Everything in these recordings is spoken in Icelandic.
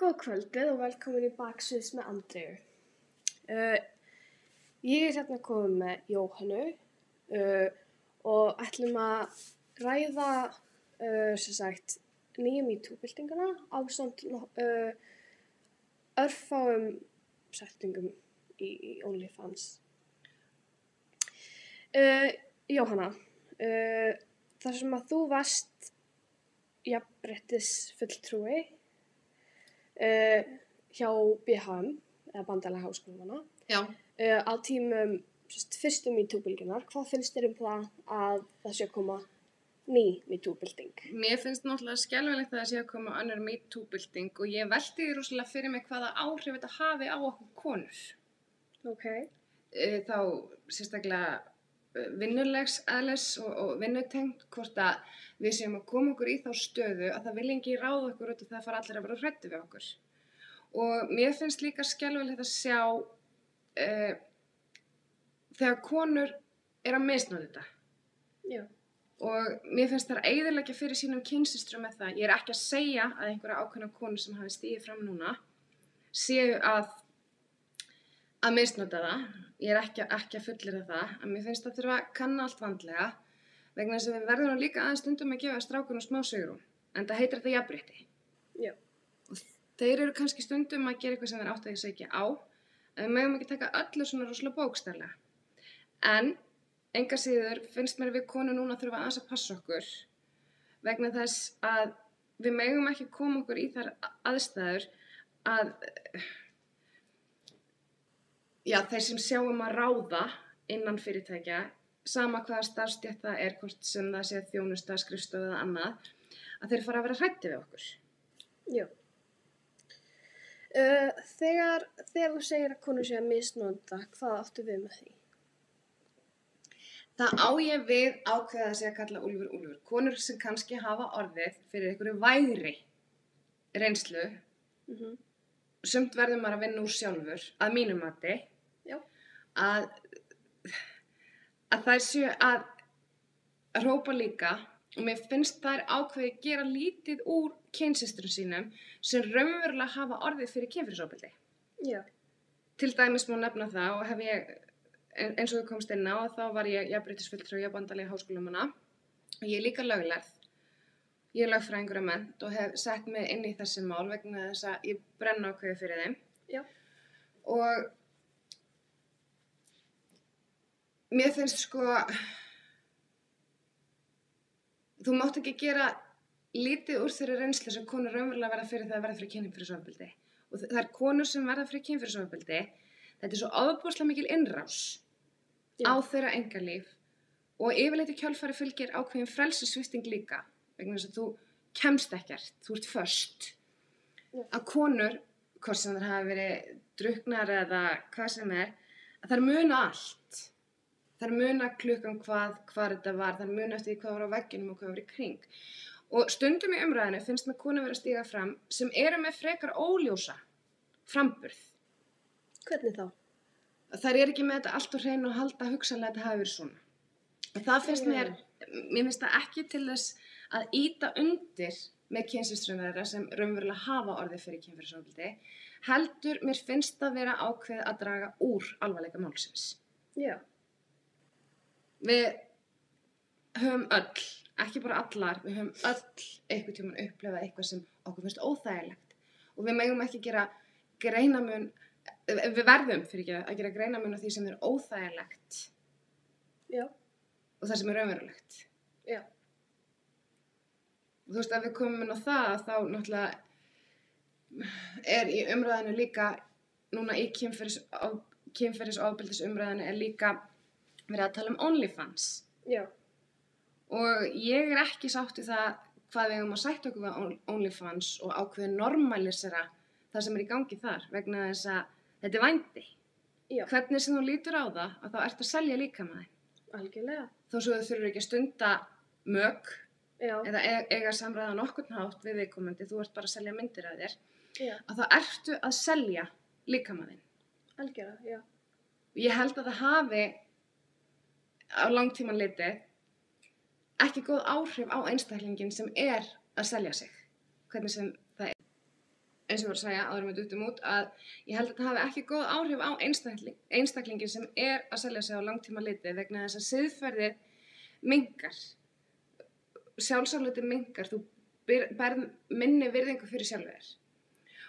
Góð kvöldið og velkomin í Baksviðs með Andreu. Uh, ég er hérna komin með Jóhannu uh, og ætlum að ræða uh, sagt nýja MeToo-byltinguna á samt uh, örfáum settingum í, í OnlyFans. Uh, Jóhanna, uh, þar sem að þú varst jafnbrettis fulltrúi uh, hjá BHM, eða Bandalega Háskólumana, uh, á tímum sérst, fyrstu MeToo-bylginar. Hvað finnst þér um það að það sé að koma ný MeToo-bylting? mér finnst náttúrulega skjálfilegt að það sé að koma önnur MeToo-bylting og ég velti því rosalega fyrir mig hvaða áhrif þetta hafi á okkur konur. Ok. E, þá sérstaklega vinnulegs aðles og, og vinnutengt hvort að við séum að koma okkur í þá stöðu að það vilja ekki ráða okkur út og það fara allir að vera hrættu við okkur. Og mér finnst líka skjálfilegt að sjá e, þegar konur er að misnáða þetta. Já. og mér finnst það eiginlega fyrir sínum kynsistrum með það. Ég er ekki að segja að einhverja ákveðna konur sem hafi stíðið fram núna séu að að misnota það. Ég er ekki, ekki að fullera það. En mér finnst það þurfa að kanna allt vandlega vegna þess að við verðum nú líka aðeins stundum að gefa strákunum smá sögurum. En það heitir þetta jafnrétti. Já. Og þeir eru kannski stundum að gera eitthvað sem þeir átt að ég segja á. En við mögum ekki taka öllu svona rosalega bókstærlega. En enga síður finnst mér við konu núna þurfa aðeins að passa okkur vegna þess að við megum ekki koma okkur í þar aðstæður að já, þeir sem sjáum að ráða innan fyrirtækja sama hvaða starfstjætt það er hvort sem það sé þjónusta, skrifstofu eða annað að þeir fara að vera hrætti við okkur Já. Uh, þegar, þegar þú segir að konur sé að misnóta, hvað áttu við með því? Það á ég við ákveða að segja að kalla úlfur úlfur. Konur sem kannski hafa orðið fyrir einhverju væri reynslu, Mm sumt verður maður að vinna úr sjálfur, að mínu mati, að, að þær séu að rópa líka og mér finnst þær ákveði að gera lítið úr kynsistrum sínum sem raunverulega hafa orðið fyrir kynfyrirsópildi. Til dæmis má nefna það og hef ég, eins og þú komst inn á, þá var ég jafnbreytisfulltrúi á bandalega háskólamanna og ég er líka löglerð. Ég er lögfræðingur að ment og hef sett mig inn í þessi mál vegna þess að ég brenna ákveði fyrir þeim. Já. Og mér finnst sko, þú mátt ekki gera lítið úr þeirri reynslu sem konur raunverulega verða fyrir það að verða fyrir kynfyrirsofabildi. Og það er konur sem verða fyrir kynfyrirsofabildi, þetta er svo áðbúrslega mikil innrás Já. á þeirra engalíf og yfirleitt í kjálfari fylgir ákveðin frelsisvifting líka vegna þess að þú kemst ekkert, þú ert först. Já. Að konur, hvort sem þær hafa verið druknar eða hvað sem er, að þær muna allt. Þær muna klukkan hvað, hvað þetta var, þær muna eftir því hvað var á vegginum og hvað var í kring. Og stundum í umræðinu finnst með konu vera að stíga fram sem eru með frekar óljósa framburð. Hvernig þá? Þær eru ekki með þetta allt á hreinu og halda hugsanlega að þetta hafi verið svona. Og það finnst mér, mér finnst það ekki til þess að íta undir með kynsiströmm þeirra sem raunverulega hafa orðið fyrir kynfyrirsofbildi, heldur mér finnst það vera ákveð að draga úr alvarleika málsins. Já. Við höfum öll, ekki bara allar, við höfum öll einhvern tímann upplefað eitthvað sem okkur finnst óþægilegt og við megum ekki gera greinamun, við verðum fyrir ekki að gera greinamun á því sem er óþægilegt Já. og það sem er raunverulegt. Já. Þú veist, ef við komum inn á það, þá náttúrulega er í umræðinu líka, núna í kynferðis, kynferðisofbildis umræðinu er líka verið að tala um OnlyFans. Já. Og ég er ekki sátt í það hvað við höfum að sætta okkur við On- OnlyFans og ákveðin normalisera það sem er í gangi þar vegna þess að þetta er vændi. Já. Hvernig sem þú lítur á það, að þá ert að selja líka með þeim. Algjörlega. Þó svo þú þurfur ekki að stunda mög Já. eða e- eiga samræða nokkurn hátt við viðkomandi, þú ert bara að selja myndir af þér, Já. að þá ertu að selja líkamaðinn. Algjörlega, já. Ég held að það hafi á langtíman litið ekki góð áhrif á einstaklingin sem er að selja sig, hvernig sem það er. eins og var að segja áður með duttum út að ég held að þetta hafi ekki góð áhrif á einstakling, einstaklingin sem er að selja sig á langtíma liti vegna þess að siðferðið mingar sjálfsáluti mingar þú ber- minni virðingu fyrir sjálfur þér.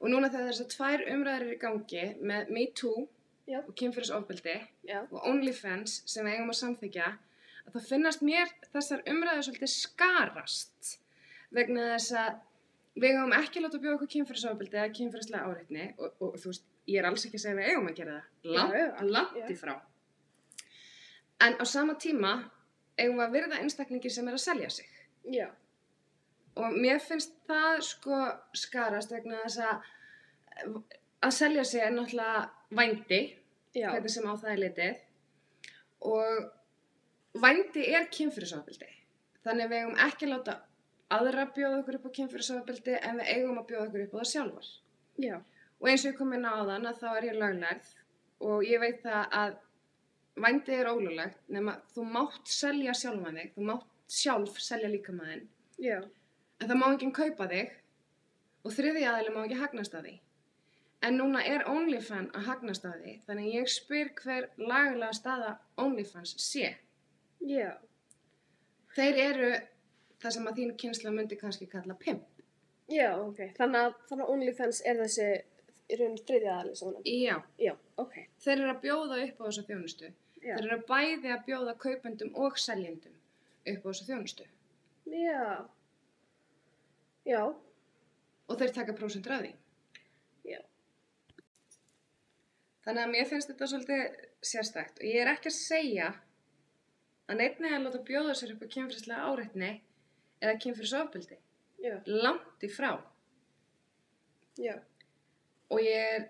Og núna þegar þessar tvær umræður eru í gangi með Me Too Já. og kynfyrirsofbeldi Já. og OnlyFans sem við eigum að samþykja að það finnast mér þessar umræður svolítið skarast vegna þess að við eigum ekki að láta bjóða okkur kynfyrirsofbeldi eða kynfyrirslega áreitni og, og, þú veist, ég er alls ekki að segja að við eigum að gera það. Langt, í frá. En á sama tíma eigum við að virða einstaklingi sem er að selja sig Já. og mér finnst það sko skarast vegna þess að að selja sig er náttúrulega vændi Já. hvernig sem á það er litið og vændi er kynfyrirsofabildi þannig við eigum ekki að láta aðra bjóða okkur upp á kynfyrirsofabildi en við eigum að bjóða okkur upp á það sjálfar Já. og eins og ég kom inn á áðan að þá er ég löglærð og ég veit það að vændi er ólulegt nema þú mátt selja sjálfan þig þú mátt sjálf selja líkamæðin en það má enginn kaupa þig og þriði aðeins má ekki hagnast að því en núna er OnlyFans að hagnast að því þannig að ég spyr hver lagalega staða OnlyFans sé Já. þeir eru það sem að þín kynsla myndi kannski kalla pimp Já, ok. Þannig að, þannig að OnlyFans er þessi í raun þriðja aðli svona. já, Já, ok. þeir eru að bjóða upp á þessa þjónustu Já. þeir eru bæði að bjóða kaupendum og seljendum upp á þessa þjónustu Já. Já. og þeir taka prósentur af því Já. Þannig að mér finnst þetta svolítið sérstækt og ég er ekki að segja að neittni að láta bjóða sér upp á kynfyrslega áreitni eða kynfyrsofbeldi. Já. Langt í frá. Já. Og ég er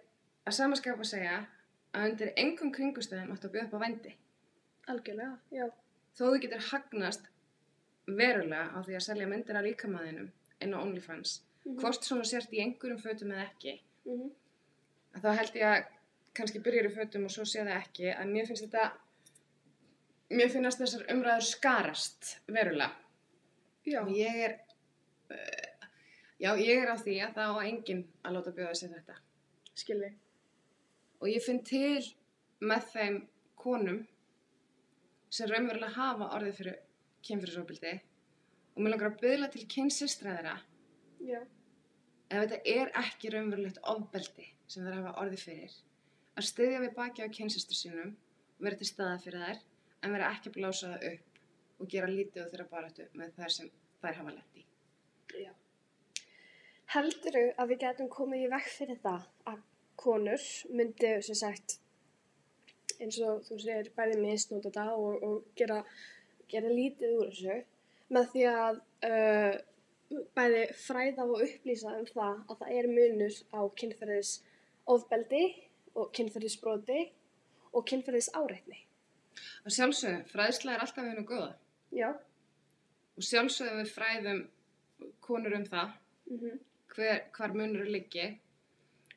að samaskapa að segja að undir engum kringustöðum áttu að bjóða upp á vændi. Algjörlega. Já. Þó þú getur hagnast verulega á því að selja myndir af líkamæðinum inn á OnlyFans. Mhm. Hvort svona sért í einhverjum fötum eða ekki. Mhm. að þá held ég að kannski byrjar í fötum og svo sé það ekki að mér finnst þetta mér finnast þessar umræður skarast verulega Já. og ég er uh, já, ég er á því að það á enginn að láta bjóða sér þetta Skilji. og ég finn til með þeim konum sem raunverulega hafa orðið fyrir kynfyrirsóbildi og mér langar að byðla til kynsistra þeirra Já. ef þetta er ekki raunverulegt ofbeldi sem þær hafa orðið fyrir að styðja við baki á kynsistur sínum og vera til staða fyrir þær en vera ekki að blása það upp og gera lítið á þeirra baráttu með þær sem þær hafa lett í. Já. Helduru að við getum komið í vekk fyrir það að konur myndi, sem sagt, eins og þú segir, bæði misnóta þetta og, og gera, gera lítið úr þessu með því að uh, bæði fræða og upplýsa um það að það er munur á kynferðis ofbeldi og kynferðisbroti og kynferðis áreitni. Að sjálfsögðu, fræðsla er alltaf hennu góða Já. og sjálfsögðu við fræðum konur um það Mm hver, hvar munur liggi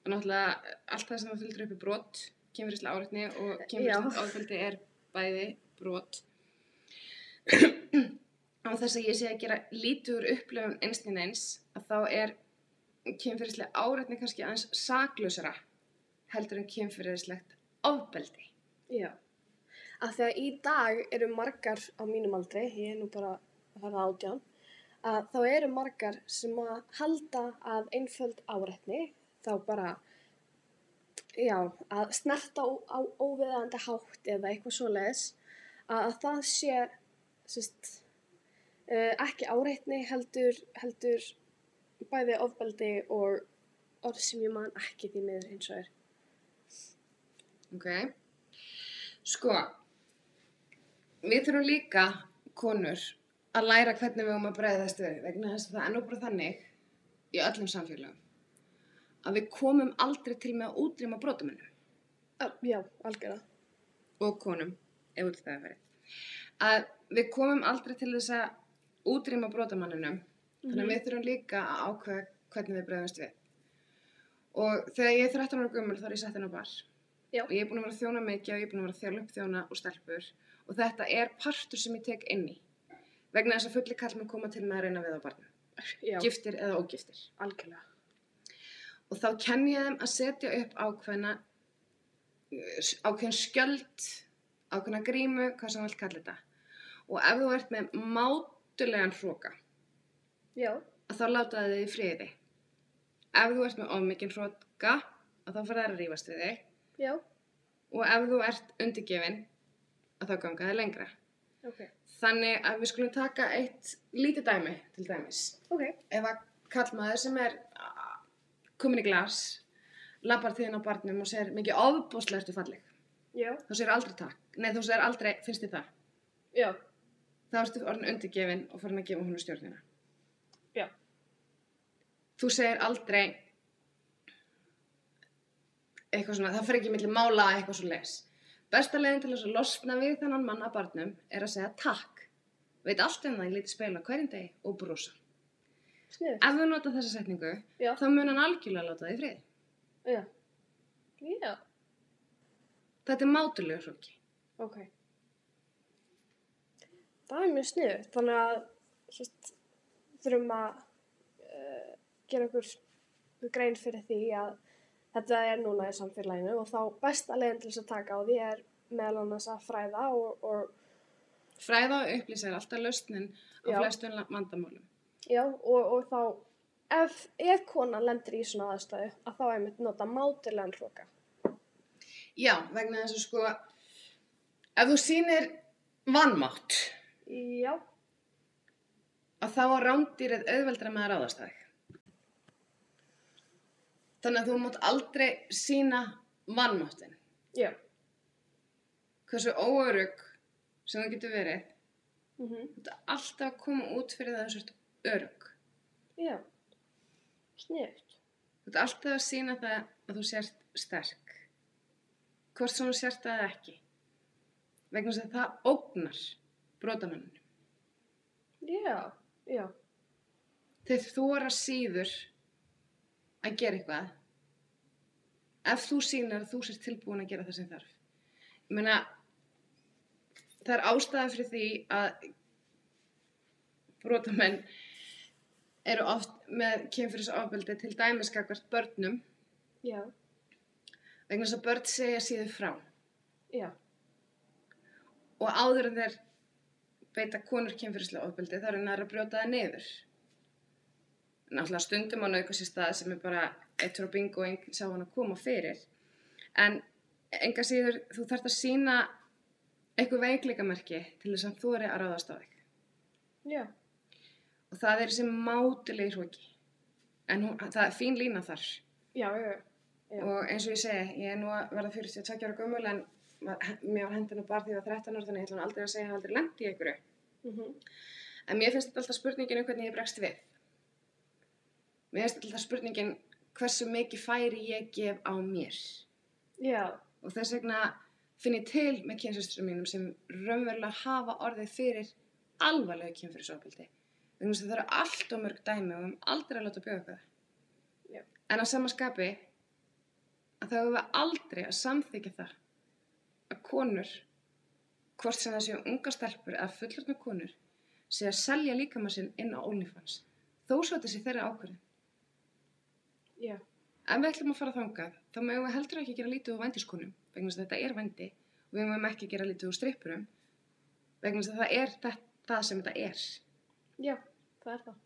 og náttúrulega allt það sem það fylgdur upp í brot kynfyrirslega áreitni og kynfyrirslega ofbeldi er bæði brot. Á þess að ég sé að gera lítið úr upplöfum einstin eins að þá er kynfyrirslega áreitni kannski aðeins saklausara heldur en kynfyrirslegt ofbeldi. Já, af því að í dag eru margar á mínum aldri, ég er nú bara að fara átján, að þá eru margar sem að halda að einföld áreitni, þá bara, já, að snerta á, á óviðandi hátt eða eitthvað svoleiðis, að, að það sé, sérst, uh, ekki áreitni heldur, heldur bæði ofbeldi og orð sem ég man ekki því miður eins og er. ok sko við þurfum líka konur að læra hvernig við höfum að bregðast við vegna þess að það er nú bara þannig í öllum samfélögum að við komum aldrei til með að útrýma brotamennum já, algjörða. og konum ef út það er verið að við komum aldrei til þess að útrýma brotamanninum þannig að við þurfum líka að ákveða hvernig við bregðumst við. Og þegar ég er 13 ára gömul þá er ég sett inn á bar. Já. og ég er búin að vera að þjóna mikið og ég er búin að vera að þjála upp þjóna og stelpur. Og þetta er partur sem ég tek inn í. Vegna þess að fulli kall með koma til með að reyna við á barnum giftir eða ógiftir. Algjörlega. Og þá kenn ég þeim að setja upp ákveðna ákveðin skjöld ákveðna grímu, hvað sem vilt kalla þetta og ef þú ert með mátulegan hróka þá láta þið í friði ef þú ert með ofmikinn hróka þá fara þær að rífast við þig Já. og ef þú ert undirgefin þá ganga þið lengra Ok. þannig að við skulum taka eitt lítið dæmi til dæmis Ok. ef að kallmaður sem er komin í glas lappar tíðin á barnum og segir mikið ofbúslega ertu falleg. Já. þá segir aldrei takk, nei þú segir aldrei finnst þið það, Já. þá ertu orðin undirgefin og farin að gefa húnu stjórnina. Já. þú segir aldrei eitthvað svona, það fer ekki milli mála eitthvað svo les besta leiðin til þess að losna við þennan mann að barnum er að segja takk. Veit allt um það í lítið speila hverjum degi og brosa Sniðut. ef þú nota þessa setningu Já. þá mun hann algjörlega láta þig frið Já. Já. þetta er mátulegur hróki Ok. Það er mjög sniðut. Þannig að sérst, þurfum að uh, gera okkur grein fyrir því að þetta er núna í samfélaginu og þá besta leiðin til þess að taka á því er meðal annars að fræða og, og fræða og upplýsa er alltaf lausnin á la- vandamálum já, og, og þá ef, ef konan lendir í svona aðstæðu að þá einmitt nota mátilegan hróka. já, vegna þess að sko ef þú sýnir vannmátt Já. að þá á rándýrið auðveldra með að ráðast að þig þannig að þú mátt aldrei sína vannmáttin Já. hversu óörug sem það getur verið Mm þú ert alltaf að koma út fyrir það að þú ert örug Já. Sniðut. þú ert alltaf að sína það að þú sért sterk hvort sem þú sért það ekki vegna þess að það ógnar brotamenninu Já. Já. þegar þú er að síður að gera eitthvað ef þú sýnar að þú sért tilbúin að gera það sem þarf ég meina það er ástæða fyrir því að brotamenn eru oft með kynfyrirsofbeldi til dæmis kakvart börnum Já. vegna þess að börn segja síður frá Já. og áður en þeir beita konur kynfyrirslega ofbeldi þá er hann að brjóta það niður náttúrulega stundum á sér stað sem er bara eitt frá bingo og enginn sá hann að koma fyrir en enga síður þú þarft að sína eitthvað veikleikamerki til þess að þú er að ráðast á þig Já. Og það er sem mátilegi hróki en hún, það er fín lína þar Já. Já. Já. og eins og ég segi, ég er nú að verða 42 ára gömul en mér var hendina bara því að ég var 13 ára þannig ég ætla nú aldrei að segja aldrei lent í einhverju Mm En mér finnst þetta alltaf spurningin um hvernig ég bregst við. Mér finnst alltaf spurningin hversu mikið færi ég gef á mér. Já. Og þess vegna finn ég til með kynsisturum mínum sem raunverulega hafa orðið fyrir alvarlegu kynfyrirsofbeldi. Þannig að það eru allt og mörg dæmi og við höfum aldrei að láta bjóða eitthvað. Já. En að sama skapi að þá hefur við aldrei að samþykja það að konur, hvort sem það séu unga stelpur eða fullorðna konur, sé að selja líkama sinn inn á OnlyFans. Þó svo þetta sé þeirra ákvörðin. Já. Ef við ætlum að fara þangað, þá mögum við heldur ekki að gera lítið úr vændiskonum, vegna þess að þetta er vændi og við mögum ekki að gera lítið úr strippurum, vegna þess að það er það, það sem þetta er. Já, það er það.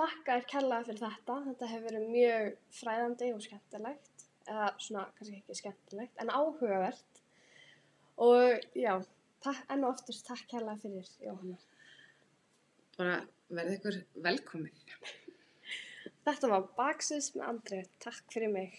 Þakka er kærlega fyrir þetta. Þetta hefur verið mjög fræðandi og skemmtilegt. Eða svona, kannski ekki skemmtilegt, en áhugavert. Og já, takk, enn og oftast takk kærlega fyrir Jóhanna. Bara verði ykkur velkomið. Þetta var Baksins með Andrið. Takk fyrir mig.